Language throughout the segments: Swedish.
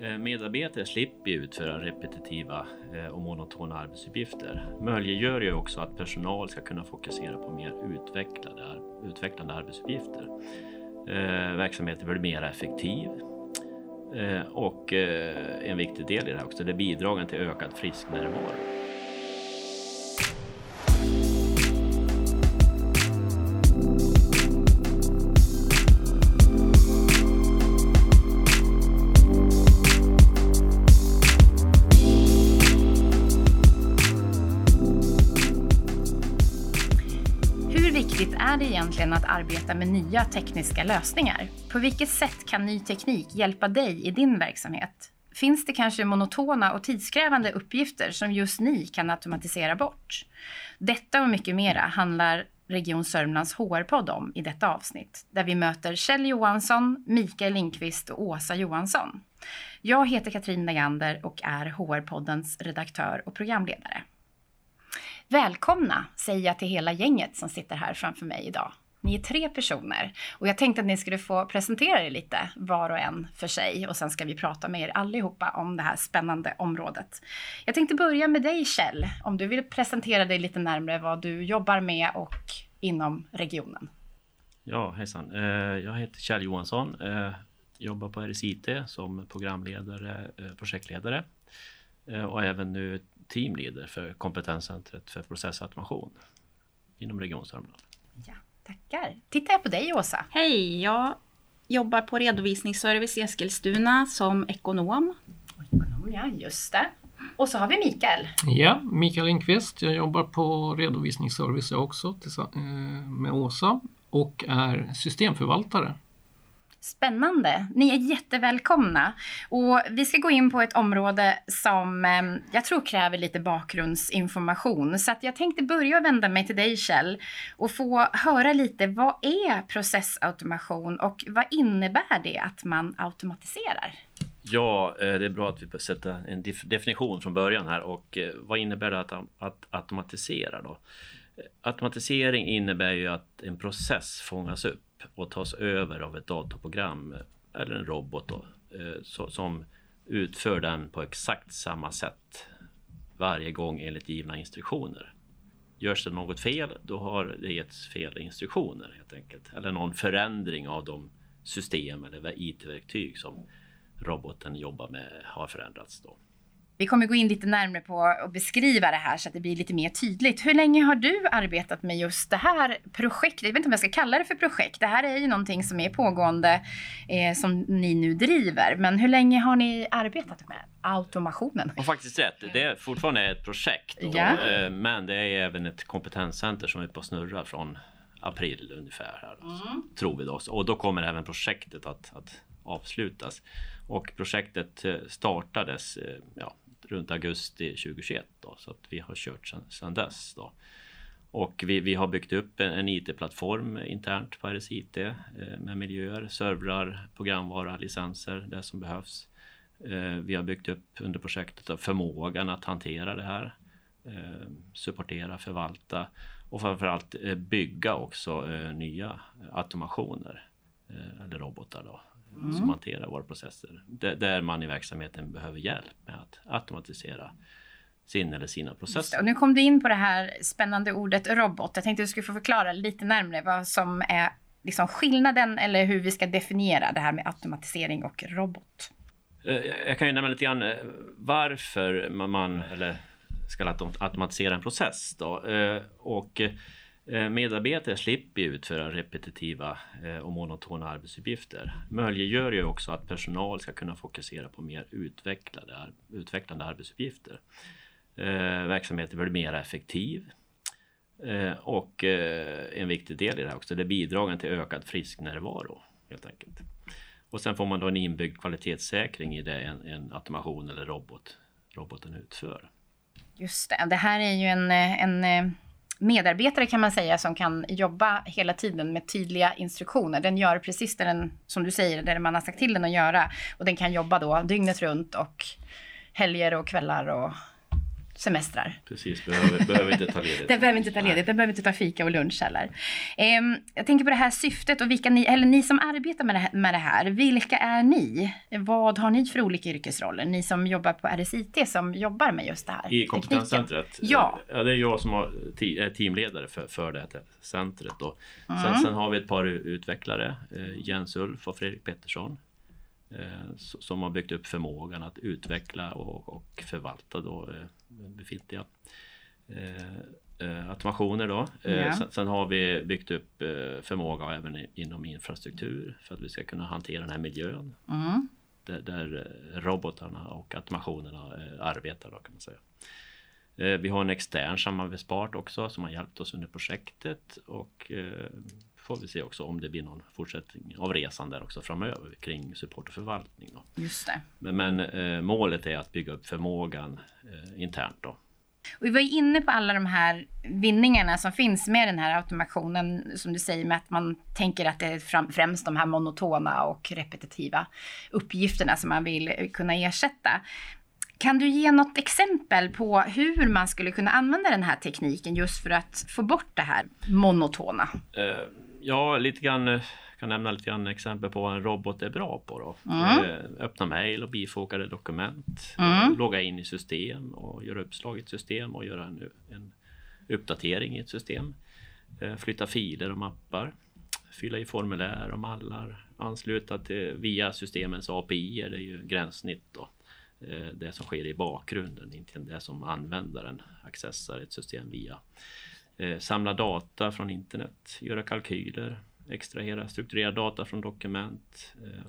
Eh, medarbetare slipper utföra repetitiva eh, och monotona arbetsuppgifter. Möjliggör ju också att personal ska kunna fokusera på mer utvecklade, utvecklande arbetsuppgifter. Eh, verksamheten blir mer effektiv och en viktig del i det här också, det är bidragen till ökad frisknärvaro. Egentligen att arbeta med nya tekniska lösningar? På vilket sätt kan ny teknik hjälpa dig i din verksamhet? Finns det kanske monotona och tidskrävande uppgifter som just ni kan automatisera bort? Detta och mycket mera handlar Region Sörmlands HR-podd om i detta avsnitt, där vi möter Kjell Johansson, Mikael Lindqvist och Åsa Johansson. Jag heter Katrin Nagander och är HR-poddens redaktör och programledare. Välkomna säger jag till hela gänget som sitter här framför mig idag. Ni är tre personer och jag tänkte att ni skulle få presentera er lite var och en för sig och sen ska vi prata med er allihopa om det här spännande området. Jag tänkte börja med dig Kjell, om du vill presentera dig lite närmare vad du jobbar med och inom regionen. Ja, hejsan. Eh, jag heter Kjell Johansson. Eh, jobbar på RSIT som programledare, eh, projektledare och även nu teamleader för kompetenscentret för processautomation inom Region Sörmland. Ja, tackar. Tittar jag på dig Åsa. Hej, jag jobbar på redovisningsservice i Eskilstuna som ekonom. Ekonom, ja just det. Och så har vi Mikael. Ja, Mikael Lindqvist. Jag jobbar på redovisningsservice också eh, med Åsa och är systemförvaltare Spännande. Ni är jättevälkomna. Och vi ska gå in på ett område som eh, jag tror kräver lite bakgrundsinformation. Så att jag tänkte börja vända mig till dig Kjell och få höra lite vad är processautomation och vad innebär det att man automatiserar? Ja, eh, det är bra att vi sätter en definition från början här och eh, vad innebär det att, att automatisera då? Automatisering innebär ju att en process fångas upp och tas över av ett datorprogram eller en robot då, eh, som utför den på exakt samma sätt varje gång enligt givna instruktioner. Görs det något fel, då har det getts fel instruktioner helt enkelt. Eller någon förändring av de system eller IT-verktyg som roboten jobbar med har förändrats. Då. Vi kommer gå in lite närmare på att beskriva det här så att det blir lite mer tydligt. Hur länge har du arbetat med just det här projektet? Jag vet inte om jag ska kalla det för projekt. Det här är ju någonting som är pågående eh, som ni nu driver. Men hur länge har ni arbetat med automationen? Och faktiskt rätt. Det är fortfarande ett projekt. Och, ja. eh, men det är även ett kompetenscenter som är på snurra från april ungefär. Här, mm. Tror vi då. Och då kommer även projektet att, att avslutas. Och projektet eh, startades eh, ja, runt augusti 2021 då, så att vi har kört sedan dess. Då. Och vi, vi har byggt upp en, en IT-plattform internt på RSIT eh, med miljöer, servrar, programvara, licenser, det som behövs. Eh, vi har byggt upp under projektet förmågan att hantera det här, eh, supportera, förvalta och framförallt eh, bygga också eh, nya automationer eh, eller robotar då, mm. som hanterar våra processer. där man i verksamheten behöver hjälp med att automatisera sin eller sina processer. Och nu kom du in på det här spännande ordet robot. Jag tänkte att du skulle få förklara lite närmare vad som är liksom skillnaden eller hur vi ska definiera det här med automatisering och robot. Eh, jag kan ju nämna lite grann eh, varför man eller ska automatisera en process. Då. Eh, och Eh, medarbetare slipper utföra repetitiva eh, och monotona arbetsuppgifter. Möjliggör ju också att personal ska kunna fokusera på mer utvecklade, utvecklande arbetsuppgifter. Eh, Verksamheten blir mer effektiv. Och en viktig del i det här också, det är bidragen till ökad frisknärvaro helt enkelt. Och sen får man då en inbyggd kvalitetssäkring i det en, en automation eller robot roboten utför. Just det, det här är ju en, en medarbetare kan man säga som kan jobba hela tiden med tydliga instruktioner. Den gör precis det den, som du säger, det man har sagt till den att göra. Och den kan jobba då dygnet runt och helger och kvällar och semestrar. Precis, behöver, behöver inte ta ledigt. den behöver inte ta ledigt, den behöver inte ta fika och lunch heller. Um, jag tänker på det här syftet och vilka ni, eller ni som arbetar med det, här, med det här, vilka är ni? Vad har ni för olika yrkesroller? Ni som jobbar på RSIT som jobbar med just det här. I kompetenscentret? Ja. ja. Det är jag som är teamledare för, för det här centret. Då. Mm. Sen, sen har vi ett par utvecklare, eh, Jens Ulf och Fredrik Pettersson Eh, som har byggt upp förmågan att utveckla och, och förvalta då, eh, befintliga eh, automationer. Då. Ja. Sen, sen, har vi byggt upp förmåga även inom infrastruktur för att vi ska kunna hantera den här miljön. Mm. Där, där, robotarna och automationerna arbetar. Då, kan man säga. Vi har en extern samarbetspart också som har hjälpt oss under projektet och får vi se också om det blir någon fortsättning av resan där också framöver kring support och förvaltning. Då. Just det. Men, men eh, målet är att bygga upp förmågan eh, internt. Då. Och vi var inne på alla de här vinningarna som finns med den här automationen, som du säger med att man tänker att det är främst de här monotona och repetitiva uppgifterna som man vill kunna ersätta. Kan du ge något exempel på hur man skulle kunna använda den här tekniken just för att få bort det här monotona? Uh Ja, lite grann eh, kan nämna lite grann exempel på vad en robot är bra på. Då. Mm. Eh, öppna mejl och bifogade dokument. Mm. Logga in i system och göra uppslag i ett system och göra en, en uppdatering i ett system. Eh, flytta filer och mappar. Fylla i formulär och mallar. Ansluta till, via systemens API, det är ju gränssnitt då. Det som sker i bakgrunden, inte det som användaren accessar ett system via Eh, samla data från internet, göra kalkyler, extrahera strukturerad data från dokument, eh,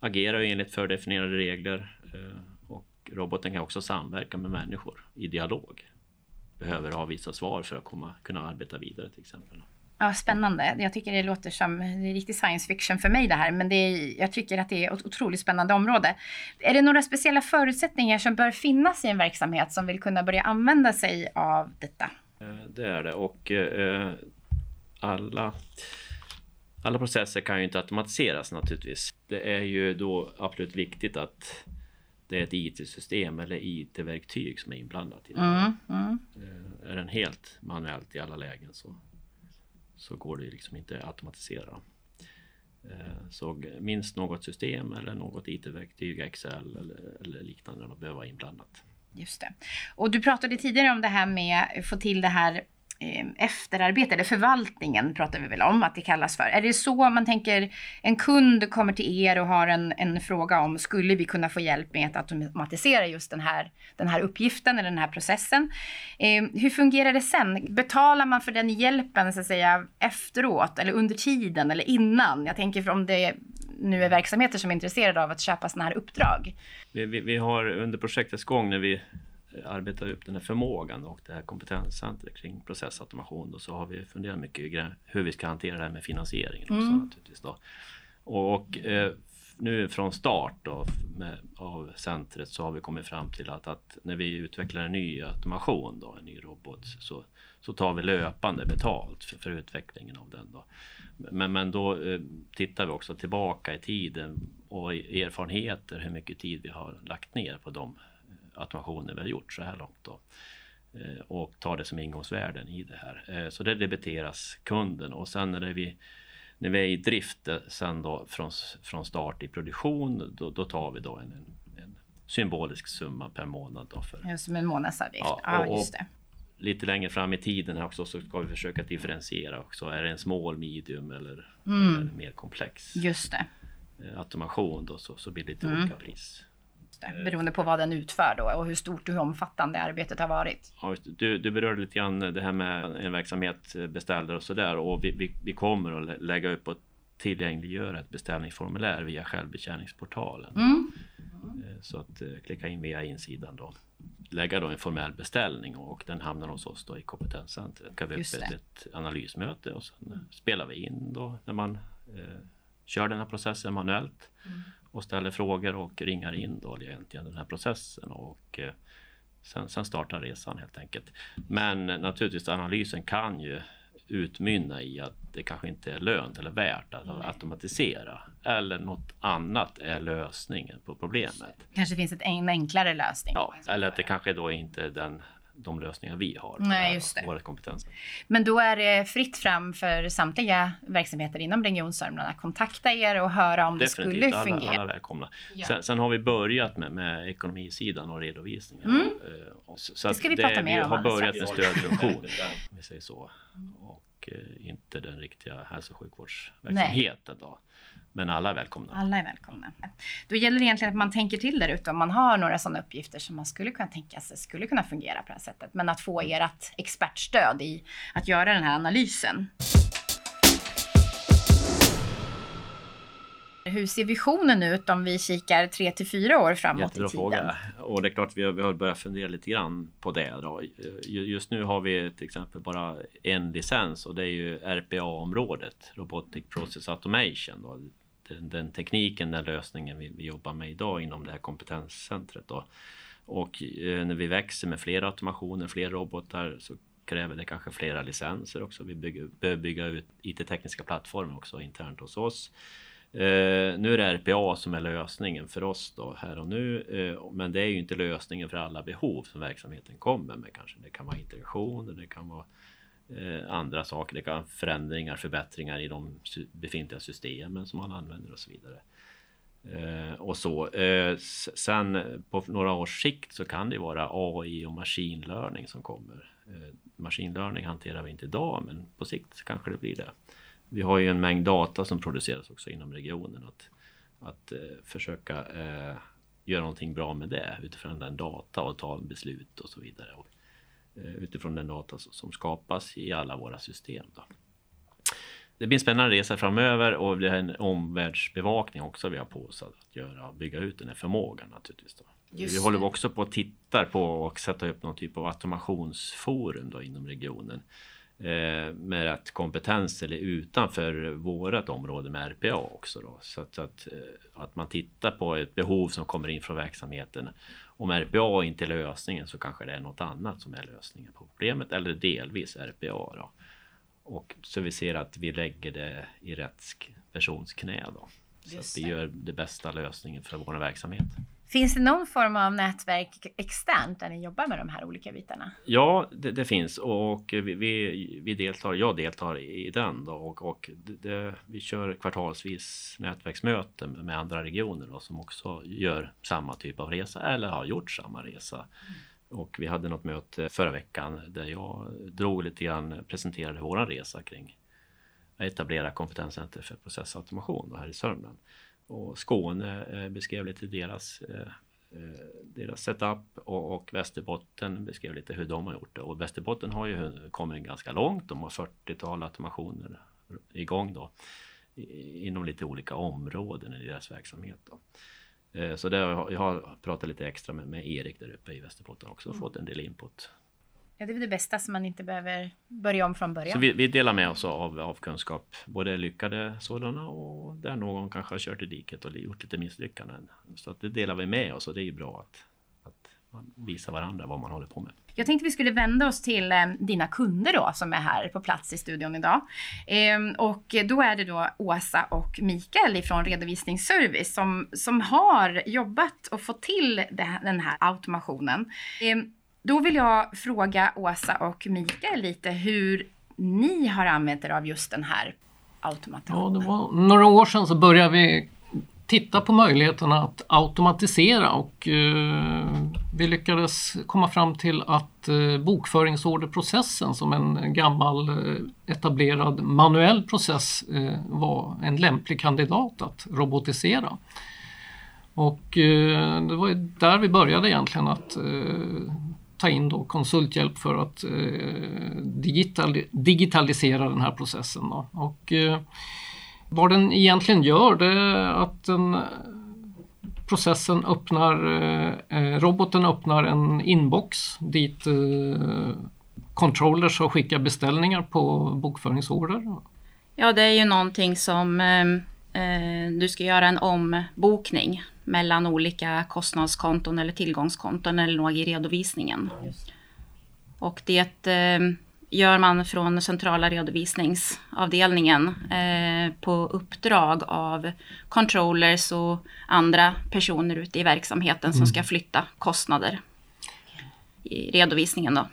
agera enligt fördefinierade regler eh, och roboten kan också samverka med människor i dialog. Behöver ha vissa svar för att komma, kunna arbeta vidare till exempel. Ja, spännande. Jag tycker det låter som det är riktig science fiction för mig det här, men det är, jag tycker att det är ett otroligt spännande område. Är det några speciella förutsättningar som bör finnas i en verksamhet som vill kunna börja använda sig av detta? Eh, det är det och eh, alla alla processer kan ju inte automatiseras naturligtvis. Det är ju då absolut viktigt att det är ett IT-system eller IT-verktyg som är inblandat i det. Mm, mm. Eh, är den helt manuellt i alla lägen så, så går det liksom inte att automatisera. Så minst något system eller något IT-verktyg, Excel eller, eller liknande, behöver vara inblandat. Just det. Och du pratade tidigare om det här med att få till det här eh, efterarbete, eller förvaltningen pratar vi väl om att det kallas för. Är det så man tänker, en kund kommer till er och har en, en fråga om, skulle vi kunna få hjälp med att automatisera just den här, den här uppgiften eller den här processen? Eh, hur fungerar det sen? Betalar man för den hjälpen så att säga efteråt eller under tiden eller innan? Jag tänker om det nu är verksamheter som är intresserade av att köpa sådana här uppdrag. Vi, vi, vi, har under projektets gång när vi arbetar upp den här förmågan och det här kompetenscentret kring processautomation då, så har vi funderat mycket hur vi ska hantera det här med finansieringen också mm. naturligtvis. Då. Och, och eh, nu från start då, med, av centret så har vi kommit fram till att, att, när vi utvecklar en ny automation, då, en ny robot, så, så tar vi löpande betalt för, för utvecklingen av den. Då. Men, men då eh, tittar vi också tillbaka i tiden och erfarenheter, hur mycket tid vi har lagt ner på de eh, automationer vi har gjort så här långt. Då. Eh, och tar det som ingångsvärden i det här. Eh, så det debiteras kunden och sen när vi när vi är i drift eh, sen då från, från start i produktion, då, då tar vi då en, en, symbolisk summa per månad. Då för, ja, som en månadsavgift. Ja, ja just det lite längre fram i tiden här också så ska vi försöka differentiera också. Är det en small, medium eller, mm. eller mer komplex Just det. Eh, automation då så, så blir det lite mm. olika pris. Beroende på vad den utför då och hur stort och hur omfattande arbetet har varit. Ja, du, du berörde lite grann det här med en verksamhet eh, beställare och sådär och vi, vi, vi, kommer att lägga upp och tillgängliggöra ett beställningsformulär via självbetjäningsportalen. Mm. Eh, så att klicka in via insidan då lägga då en formell beställning och den hamnar hos oss då i kompetenscentret. Kan vi upp ett, ett analysmöte och sen spelar vi in då när man eh, kör den här processen manuellt mm. och ställer frågor och ringar in då egentligen den här processen och eh, sen, sen startar resan helt enkelt. Men naturligtvis analysen kan ju utmynna i att det kanske inte är lönt eller värt att automatisera. Eller något annat är lösningen på problemet. kanske finns en enklare lösning. Ja, eller att det kanske då inte är den de lösningar vi har. Nej, just det. Våra kompetens. Men då är det fritt fram för samtliga verksamheter inom Region Sörmland att kontakta er och höra om Definitivt, det skulle fungera. Definitivt, alla välkomna. Ja. Sen, sen, har vi börjat med, med ekonomisidan och redovisningen. Mm. Så det ska vi prata mer om. Vi har börjat med stödfunktion, vi säger så. Och eh, inte den riktiga hälso och sjukvårdsverksamheten. Då. Men alla är välkomna. Alla är välkomna. Då gäller det egentligen att man tänker till där ute om man har några sådana uppgifter som man skulle kunna tänka sig skulle kunna fungera på det här sättet. Men att få ert expertstöd i att göra den här analysen. Hur ser visionen ut om vi kikar tre till fyra år framåt Jättebra i tiden? Fråga. Och det är klart vi har, vi har börjat fundera lite grann på det. Då. Just nu har vi till exempel bara en licens och det är ju RPA-området, Robotic Process Automation. Då den, den tekniken, den lösningen vi, vi, jobbar med idag inom det här kompetenscentret. Då. Och eh, när vi växer med fler automationer, fler robotar så kräver det kanske flera licenser också. Vi bygger, behöver bygga ut IT-tekniska plattformar också internt hos oss. Eh, nu är det RPA som är lösningen för oss då här och nu. Eh, men det är ju inte lösningen för alla behov som verksamheten kommer med kanske. Det kan vara integration, det kan vara eh, Eh, andra saker. Det kan vara förändringar, förbättringar i de befintliga systemen som man använder och så vidare. Eh, och så. Eh, sen på några års sikt så kan det vara AI och maskinlärning som kommer. Eh, maskinlärning hanterar vi inte idag, men på sikt kanske det blir det. Vi har ju en mängd data som produceras också inom regionen. Att, att eh, försöka eh, göra någonting bra med det utifrån den data och ta beslut och så vidare. Och utifrån den data som skapas i alla våra system. Då. Det blir en spännande resa framöver och det är en omvärldsbevakning också vi har på oss att göra och bygga ut den här förmågan naturligtvis. Då. vi håller också på att titta på och sätta upp någon typ av automationsforum då inom regionen eh, med rätt kompetens eller utanför vårat område med RPA också. Då. Så att, att, eh, att man tittar på ett behov som kommer in från verksamheten om RPA inte är lösningen så kanske det är något annat som är lösningen på problemet eller delvis RPA. Då. Och så vi ser att vi lägger det i rätt persons knä då. Så att vi gör det bästa lösningen för vår verksamhet. Finns det någon form av nätverk externt där ni jobbar med de här olika bitarna? Ja, det, det finns och vi, vi, vi, deltar, jag deltar i den då, och, och det, vi kör kvartalsvis nätverksmöten med andra regioner då, som också gör samma typ av resa eller har gjort samma resa. Mm. Och vi hade något möte förra veckan där jag drog lite grann, presenterade våran resa kring att etablera kompetenscenter för processautomation här i Sörmland. Och Skåne eh, beskrev lite deras, eh, eh, deras setup och, och Västerbotten beskrev lite hur de har gjort det. Och Västerbotten har ju kommit ganska långt. De har 40-tal automationer igång då inom lite olika områden i deras verksamhet. Då. Så där, jag har pratat lite extra med, med Erik där uppe i Västerbotten också och mm. fått en del input Ja, det är det bästa som man inte behöver börja om från början. Så vi, vi delar med oss av, av kunskap, både lyckade sådana och där någon kanske har kört i diket och gjort lite misslyckanden. Så att det delar vi med oss och det är ju bra att, att man visar varandra vad man håller på med. Jag tänkte vi skulle vända oss till eh, dina kunder då som är här på plats i studion idag. Eh, och då är det då Åsa och Mikael ifrån Redovisningsservice som, som har jobbat och fått till det, den här automationen. Eh, då vill jag fråga Åsa och Mikael lite hur ni har använt er av just den här automationen. Ja, det var några år sedan så började vi titta på möjligheterna att automatisera och eh, vi lyckades komma fram till att eh, bokföringsorderprocessen som en gammal eh, etablerad manuell process eh, var en lämplig kandidat att robotisera. Och eh, det var där vi började egentligen att eh, ta in då konsulthjälp för att eh, digital, digitalisera den här processen. Då. Och, eh, vad den egentligen gör det är att den, eh, processen öppnar, roboten öppnar en inbox dit controllers har skickat beställningar på bokföringsorder. Ja, det är ju någonting som eh, du ska göra en ombokning mellan olika kostnadskonton eller tillgångskonton eller något i redovisningen. Och det eh, gör man från centrala redovisningsavdelningen eh, på uppdrag av controllers och andra personer ute i verksamheten mm. som ska flytta kostnader. i redovisningen. Då.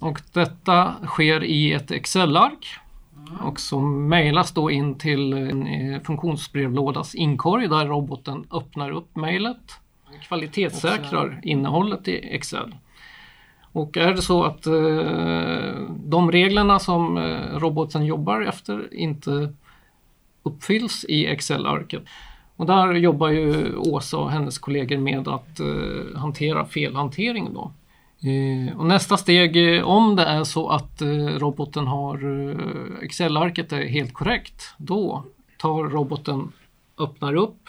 Och detta sker i ett Excel-ark och som mejlas då in till en eh, funktionsbrevlådas inkorg där roboten öppnar upp mejlet, kvalitetssäkrar innehållet i Excel. Och är det så att eh, de reglerna som eh, roboten jobbar efter inte uppfylls i Excel-arket och där jobbar ju Åsa och hennes kollegor med att hantera felhantering. Då. Eh, och nästa steg, eh, om det är så att eh, roboten har Excel-arket är helt korrekt, då tar roboten, öppnar upp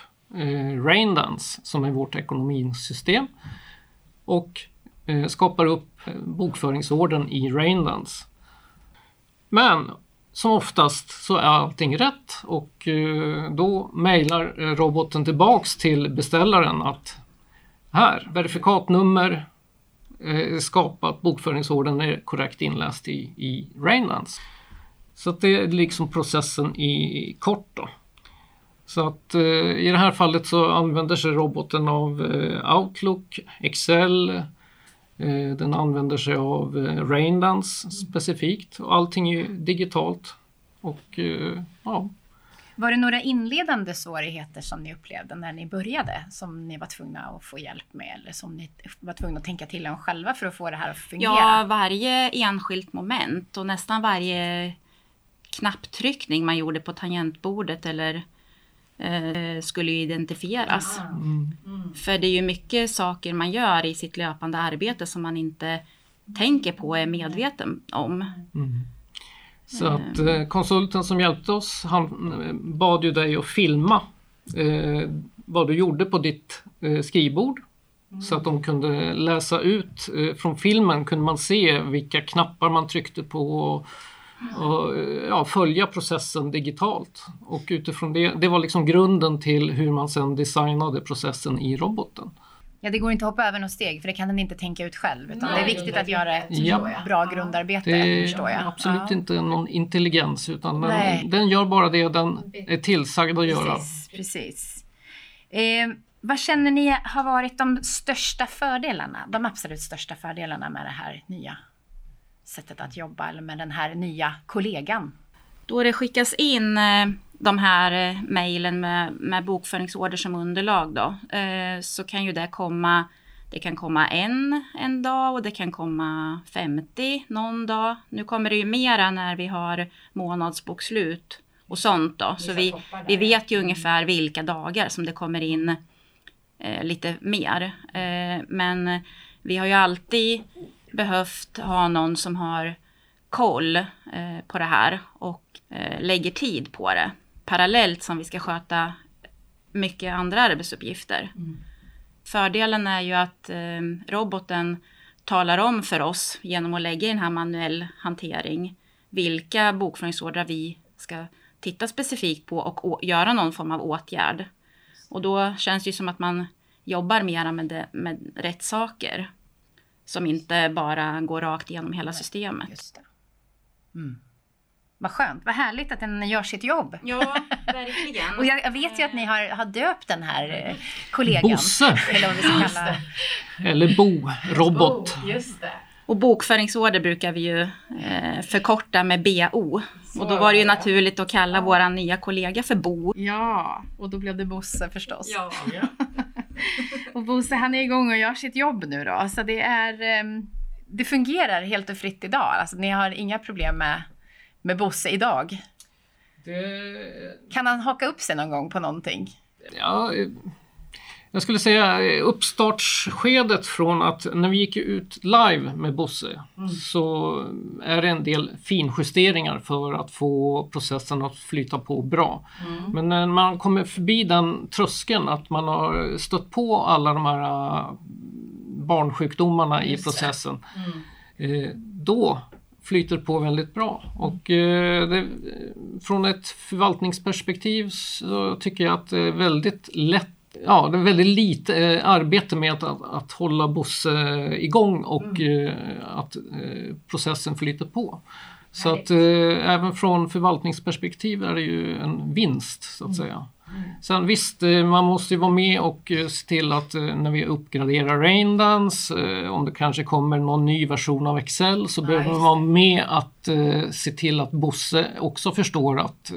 Raindance som är vårt ekonomisystem och skapar upp bokföringsorden i Raindance. Men som oftast så är allting rätt och då mejlar roboten tillbaks till beställaren att här, verifikatnummer, Eh, skapat bokföringsorden är korrekt inläst i, i Rainlands. Så att det är liksom processen i kort. Då. Så att eh, i det här fallet så använder sig roboten av eh, Outlook, Excel, eh, den använder sig av eh, Raindance specifikt och allting är digitalt. Och eh, ja, var det några inledande svårigheter som ni upplevde när ni började som ni var tvungna att få hjälp med eller som ni var tvungna att tänka till om själva för att få det här att fungera? Ja, varje enskilt moment och nästan varje knapptryckning man gjorde på tangentbordet eller eh, skulle identifieras. Mm. Mm. För det är ju mycket saker man gör i sitt löpande arbete som man inte tänker på och är medveten om. Mm. Så att eh, konsulten som hjälpte oss, han eh, bad ju dig att filma eh, vad du gjorde på ditt eh, skrivbord. Mm. Så att de kunde läsa ut, eh, från filmen kunde man se vilka knappar man tryckte på och, och eh, ja, följa processen digitalt. Och utifrån det, det var liksom grunden till hur man sedan designade processen i roboten. Ja, det går inte att hoppa över något steg för det kan den inte tänka ut själv. Utan Nej, det är viktigt att göra ett ja. bra grundarbete. Det är förstår jag. absolut ja. inte någon intelligens utan den, den, gör bara det den är tillsagd att göra. Precis. precis. Eh, vad känner ni har varit de största fördelarna? De absolut största fördelarna med det här nya sättet att jobba eller med den här nya kollegan? Då det skickas in eh, de här eh, mejlen med, med bokföringsorder som underlag då, eh, så kan ju det komma det kan komma en en dag och det kan komma 50 någon dag. Nu kommer det ju mera när vi har månadsbokslut och sånt då. Så vi, vi vet ju ungefär vilka dagar som det kommer in eh, lite mer. Eh, men vi har ju alltid behövt ha någon som har koll eh, på det här och eh, lägger tid på det parallellt som vi ska sköta mycket andra arbetsuppgifter. Mm. Fördelen är ju att eh, roboten talar om för oss genom att lägga i den här manuell hantering vilka bokföringsordrar vi ska titta specifikt på och göra någon form av åtgärd. Och då känns det ju som att man jobbar mera med, det, med rätt saker. Som inte bara går rakt igenom hela systemet. Mm. Vad skönt, vad härligt att den gör sitt jobb. Ja, verkligen. och jag, jag, vet ju att ni har, har döpt den här eh, kollegan. Bosse! Eller vad vi ska kalla Eller Bo, robot. Bo, just det. Och bokföringsorder brukar vi ju eh, förkorta med BO. Och då var det ju naturligt att kalla vår nya kollega för Bo. Ja, och då blev det Bosse förstås. Ja. och Bosse han är igång och gör sitt jobb nu då. Så det är, ehm, det fungerar helt och fritt idag. Alltså ni har inga problem med med Bosse idag? Det... Kan han haka upp sig någon gång på någonting? Ja, jag skulle säga uppstartsskedet från att när vi gick ut live med Bosse mm. så är det en del finjusteringar för att få processen att flyta på bra. Mm. Men när man kommer förbi den tröskeln att man har stött på alla de här barnsjukdomarna i processen. Mm. Eh, då flyter på väldigt bra. Och eh, det, från ett förvaltningsperspektiv så tycker jag att det är väldigt lätt Ja, det är väldigt lite eh, arbete med att, att, att hålla Bosse igång och mm. eh, att eh, processen flyter på. Så att eh, även från förvaltningsperspektiv är det ju en vinst så att mm. säga. Sen visst, eh, man måste ju vara med och eh, se till att eh, när vi uppgraderar Raindance, om det kanske kommer någon ny version av Excel så behöver man vara med att se till att Bosse också förstår att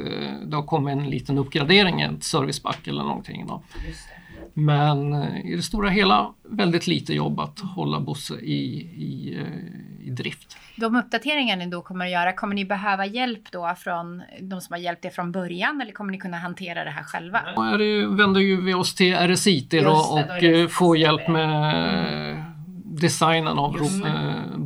det har kommit en liten uppgradering, ett serviceback eller någonting. Då. Men i det stora hela väldigt lite jobb att hålla Bosse i, i, i drift. De uppdateringar ni då kommer att göra, kommer ni behöva hjälp då från de som har hjälpt er från början eller kommer ni kunna hantera det här själva? Då vänder ju vi oss till RSIT då, och eh, får hjälp med designen av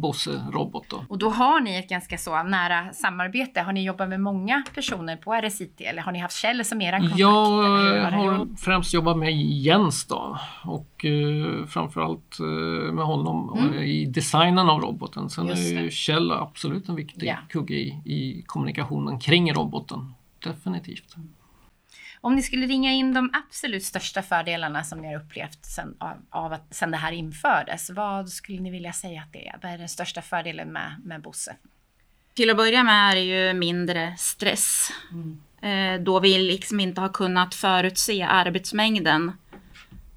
mm. eh, Bosse Robot. Då. Och då har ni ett ganska så nära samarbete. Har ni jobbat med många personer på RSIT eller har ni haft Kjell som er kontakt? Jag har främst jobbat med Jens då och eh, framförallt eh, med honom mm. i designen av roboten. Sen är ju Kjell absolut en viktig ja. kugge i, i kommunikationen kring roboten. Definitivt. Om ni skulle ringa in de absolut största fördelarna som ni har upplevt sen, av, av att, sen det här infördes, vad skulle ni vilja säga att det är? Vad är den största fördelen med, med Bosse? Till att börja med är det ju mindre stress. Mm. Eh, då vi liksom inte har kunnat förutse arbetsmängden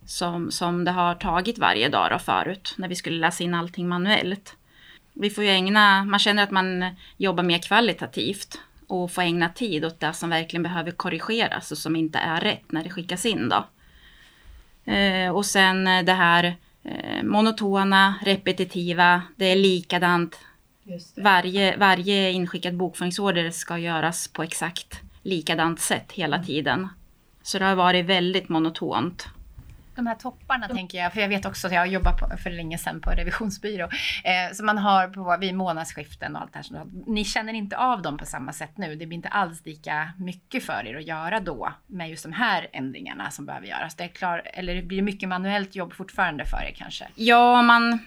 som, som det har tagit varje dag då förut, när vi skulle läsa in allting manuellt. Vi får ju ägna, man känner att man jobbar mer kvalitativt och få ägna tid åt det som verkligen behöver korrigeras och som inte är rätt när det skickas in då. Eh, och sen det här eh, monotona, repetitiva, det är likadant. Det. Varje, varje inskickad bokföringsorder ska göras på exakt likadant sätt hela tiden. Så det har varit väldigt monotont de här topparna tänker jag, för jag vet också att jag har jobbat på, för länge sedan på revisionsbyrå, eh, som man har på, vid månadsskiften och allt det här. Ni känner inte av dem på samma sätt nu. Det blir inte alls lika mycket för er att göra då med just de här ändringarna som behöver göras. Det är klar, eller blir det mycket manuellt jobb fortfarande för er kanske? Ja, man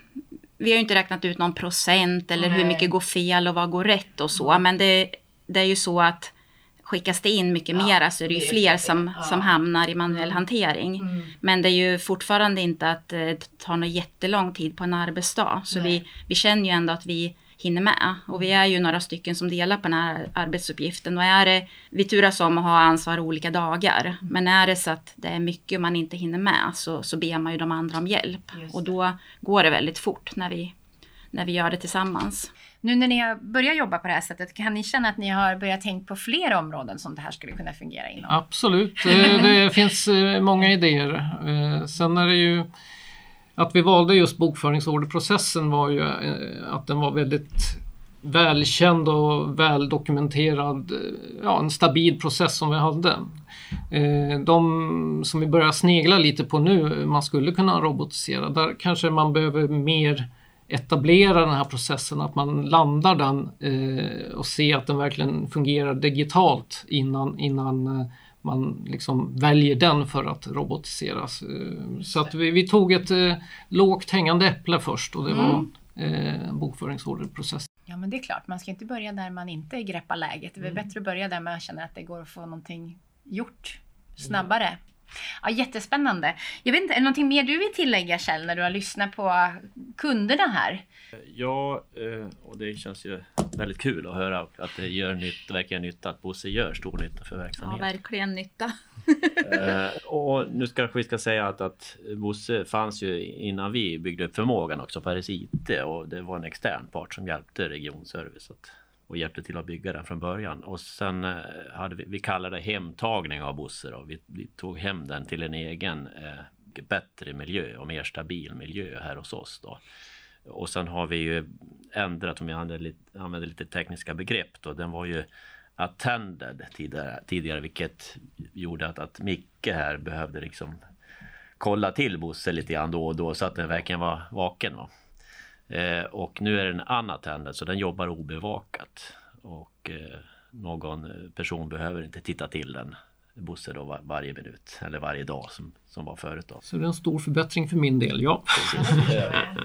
vi har ju inte räknat ut någon procent eller Nej. hur mycket går fel och vad går rätt och så. Mm. Men det, det är ju så att skickas det in mycket ja, mera så är det ju fler som, ja. som hamnar i manuell mm. hantering. Mm. Men det är ju fortfarande inte att eh, det tar någon jättelång tid på en arbetsdag. Så vi, vi känner ju ändå att vi hinner med. Och vi är ju några stycken som delar på den här arbetsuppgiften. Och är det, vi turas om att ha ansvar olika dagar. Mm. Men är det så att det är mycket man inte hinner med så, så ber man ju de andra om hjälp. Och då går det väldigt fort när vi, när vi gör det tillsammans. Nu när ni har börjat jobba på det här sättet, kan ni känna att ni har börjat tänka på fler områden som det här skulle kunna fungera inom? Absolut, det finns eh, många idéer. Eh, sen är det ju att vi valde just bokföringsorderprocessen var ju eh, att den var väldigt välkänd och väldokumenterad, ja, en stabil process som vi hade. De som vi börjar snegla lite på nu, man skulle kunna robotisera, där kanske man behöver mer etablera den här processen, att man landar den eh, och ser att den verkligen fungerar digitalt innan, innan eh, man liksom väljer den för att robotiseras. Eh, så att vi, vi, tog ett eh, lågt hängande äpple först och det mm. var eh, bokföringsorderprocess. Ja men det är klart, man ska inte börja där man inte greppar läget. Det är mm. bättre att börja där man känner att det går att få någonting gjort snabbare. Ja, jättespännande. Jag vet inte, är det någonting mer du vill tillägga Kjell när du har lyssnat på kunderna här? Ja, eh, och det känns ju väldigt kul att höra att det gör nytta, verkligen nytta, att Bosse gör stor nytta för verksamheten. Ja, verkligen nytta. Eh, och nu ska vi ska säga att, att Bosse fanns ju innan vi byggde upp förmågan också på RSIT och det var en extern part som hjälpte Regionservice att och hjälpte till att bygga den från början. Och sen eh, hade vi, vi kallade det hemtagning av Bosse då. Vi, vi, tog hem den till en egen eh, bättre miljö och mer stabil miljö här hos oss då. Och sen har vi ju ändrat, om jag använder lite, använder lite tekniska begrepp då, den var ju attended tidigare, tidigare vilket gjorde att, att Micke här behövde liksom kolla till Bosse lite grann då och då så att den verkligen var vaken. Va? Eh, och nu är den unattended så den jobbar obevakat. Och eh, någon person behöver inte titta till den Bosse då var, varje minut eller varje dag som, som var förut. Då. Så det är en stor förbättring för min del, ja.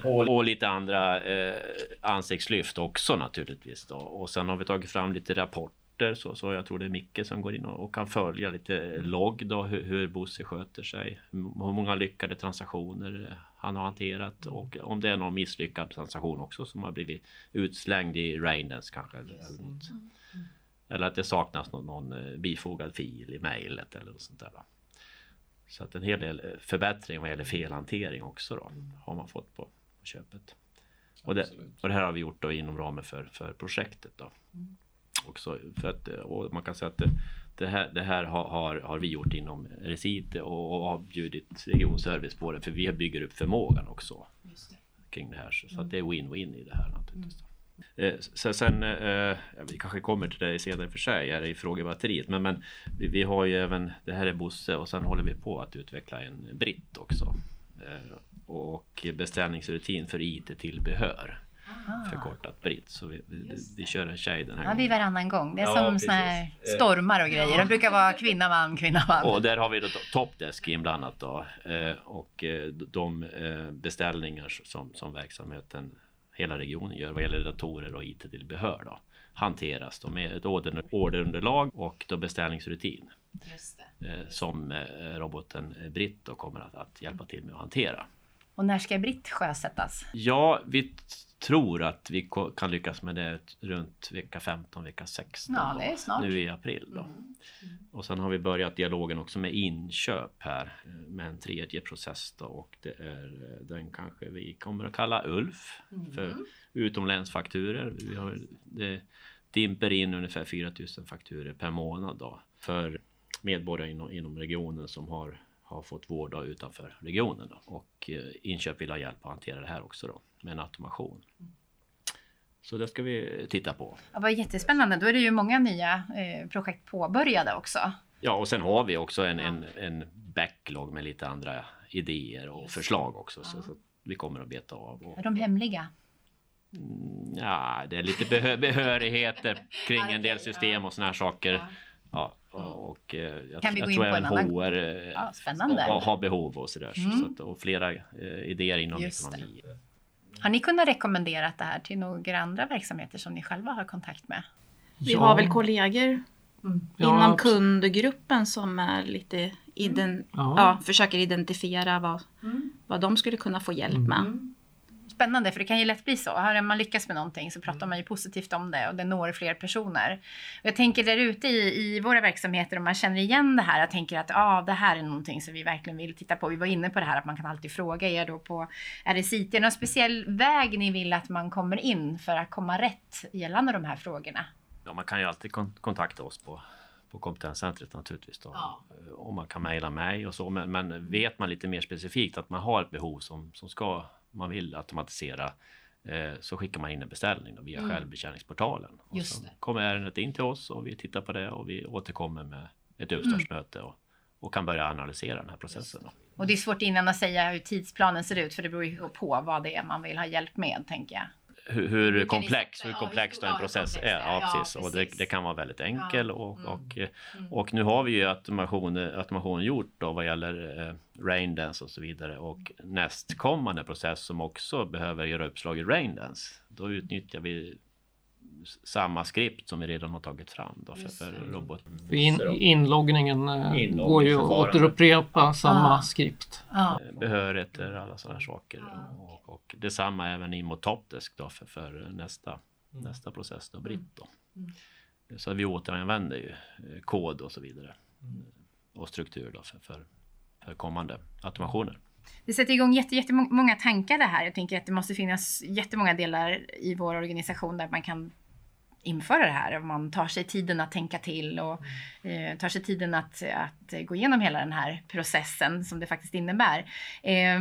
och, och, lite andra eh, ansiktslyft också naturligtvis. Då. Och sen har vi tagit fram lite rapporter så, så jag tror det är Micke som går in och, och kan följa lite logg då hur, hur Bosse sköter sig. Hur många lyckade transaktioner han har hanterat och om det är någon misslyckad transaktion också som har blivit utslängd i Raindance kanske. Eller, något. Eller att det saknas någon, någon eh, bifogad fil i mejlet eller något sånt där. Så att en hel del eh, förbättring vad gäller felhantering också då har man fått på, på köpet. Och det, och det här har vi gjort då inom ramen för, för projektet då. Mm. Också för att, och man kan säga att det, här, det här har, har, har, vi gjort inom Recite och, och har bjudit regionservice på det för vi bygger upp förmågan också kring det här. Så, mm. så att det är win-win i det här naturligtvis. Mm. Eh, så sen, eh, vi kanske kommer till det senare för sig här i frågebatteriet, men, men vi, vi, har ju även, det här är Bosse och sen håller vi på att utveckla en britt också. Eh, och beställningsrutin för IT-tillbehör. Ah. Förkortat britt. Så vi, vi, vi, kör en tjej den här ja, gången. Vi varannan gång. Det är ja, som såna här eh, stormar och grejer. Det brukar vara kvinna, man, kvinna, man. Och där har vi då Topdesk inblandat då. Eh, och de beställningar som, som verksamheten hela regionen gör vad gäller datorer och IT-tillbehör då, hanteras då med ett orderunderlag och då beställningsrutin. Eh, som eh, roboten Britt då kommer att, att hjälpa till med att hantera. Och när ska Britt sjösättas? Ja, vi tror att vi kan lyckas med det runt vecka 15, vecka 16. Ja, det är snart. Nu i april. Då. Mm. Mm. Och sen har vi börjat dialogen också med inköp här eh, med en tredje process då, och det är eh, den kanske vi kommer att kalla ULF mm. för utomlänsfakturer. Vi har, det dimper in ungefär 4000 fakturer per månad då för medborgare inom, inom regionen som har har fått vård utanför regionen. Då. Och eh, inköp vill ha hjälp att hantera det här också då, med en automation. Så det ska vi titta på. Ja, vad jättespännande. Då är det ju många nya eh, projekt påbörjade också. Ja, och sen har vi också en, en, en backlog med lite andra idéer och förslag också. Ja. Så, så, vi kommer att beta av. Och, är de hemliga? Mm, ja, det är lite behö behörigheter kring en del system och såna här saker. Ja, och, eh, jag, kan vi jag gå tror in även HR eh, ja, har, har behov och sådär. Mm. Så att, och flera eh, idéer inom Just ekonomi. Det. Har ni kunnat rekommendera det här till några andra verksamheter som ni själva har kontakt med? Vi ja. har väl kollegor mm. inom ja, kundgruppen som är lite ident mm. ja. försöker identifiera vad, mm. vad de skulle kunna få hjälp med. Mm spännande för det kan ju lätt bli så. Har man lyckats med någonting så pratar man ju positivt om det och det når fler personer. Och jag tänker där ute i, i våra verksamheter om man känner igen det här. Jag tänker att ah, det här är någonting som vi verkligen vill titta på. Vi var inne på det här att man kan alltid fråga er då på RSIT. Är det någon speciell väg ni vill att man kommer in för att komma rätt gällande de här frågorna? Ja, man kan ju alltid kontakta oss på på kompetenscentret naturligtvis. Då. Ja. Och man kan mejla mig och så. Men, men, vet man lite mer specifikt att man har ett behov som, som ska man vill automatisera eh, så skickar man in en beställning via mm. självbetjäningsportalen. Och Just så kommer ärendet in till oss och vi tittar på det och vi återkommer med ett uppstartsmöte och, och kan börja analysera den här processen. Och det är svårt innan att säga hur tidsplanen ser ut för det beror ju på vad det är man vill ha hjälp med tänker jag hur, hur komplex, hur komplex ja, en process är. Ja, ja, precis. Och det, det, kan vara väldigt enkel och, mm. och, mm. och nu har vi ju automation, automation gjort då vad gäller eh, Raindance och så vidare och nästkommande process som också behöver göra uppslag i Raindance. Då utnyttjar vi samma skript som vi redan har tagit fram då för, för robot. In, inloggningen eh, går ju att återupprepa samma ah. skript. Ah. Behörigheter, alla sådana saker. Ah, och, och detsamma även i mot Topdesk då för, för nästa, mm. nästa process då, Britt då. Mm. Så vi återanvänder ju eh, kod och så vidare. Mm. Och struktur då för, för, för kommande automationer. Det sätter igång jättemånga tankar det här. Jag tänker att det måste finnas jättemånga delar i vår organisation där man kan införa det här. Man tar sig tiden att tänka till och eh, tar sig tiden att, att gå igenom hela den här processen som det faktiskt innebär. Eh,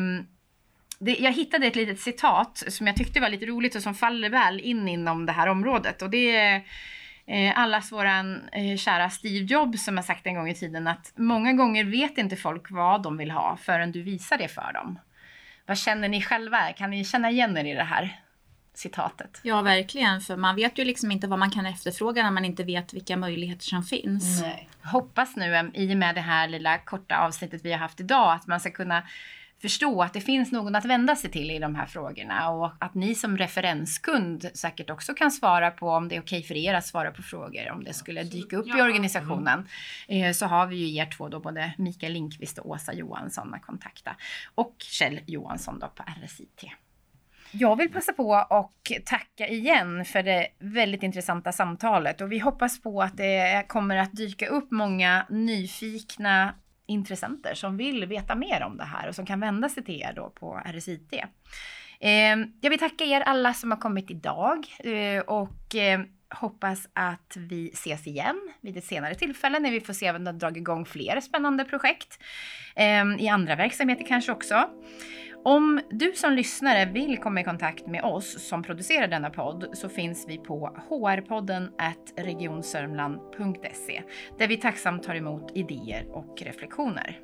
det, jag hittade ett litet citat som jag tyckte var lite roligt och som faller väl in inom det här området. Och det är eh, allas våran eh, kära Steve Jobs som har sagt en gång i tiden att många gånger vet inte folk vad de vill ha förrän du visar det för dem. Vad känner ni själva? Kan ni känna igen er i det här? Citatet. Ja, verkligen. För man vet ju liksom inte vad man kan efterfråga när man inte vet vilka möjligheter som finns. Nej. Hoppas nu i och med det här lilla korta avsnittet vi har haft idag att man ska kunna förstå att det finns någon att vända sig till i de här frågorna och att ni som referenskund säkert också kan svara på om det är okej för er att svara på frågor om det skulle dyka upp i organisationen. Mm. Så har vi ju er två då, både Mikael Linkvist och Åsa Johansson att kontakta och Kjell Johansson då på RSIT jag vill passa på och tacka igen för det väldigt intressanta samtalet och vi hoppas på att det kommer att dyka upp många nyfikna intressenter som vill veta mer om det här och som kan vända sig till er då på RSIT. Ehm, jag vill tacka er alla som har kommit idag eh, och eh, hoppas att vi ses igen vid ett senare tillfälle när vi får se om vi har dragit igång fler spännande projekt ehm, i andra verksamheter kanske också. Om du som lyssnare vill komma i kontakt med oss som producerar denna podd så finns vi på hrpodden regionsörmland.se där vi tacksamt tar emot idéer och reflektioner.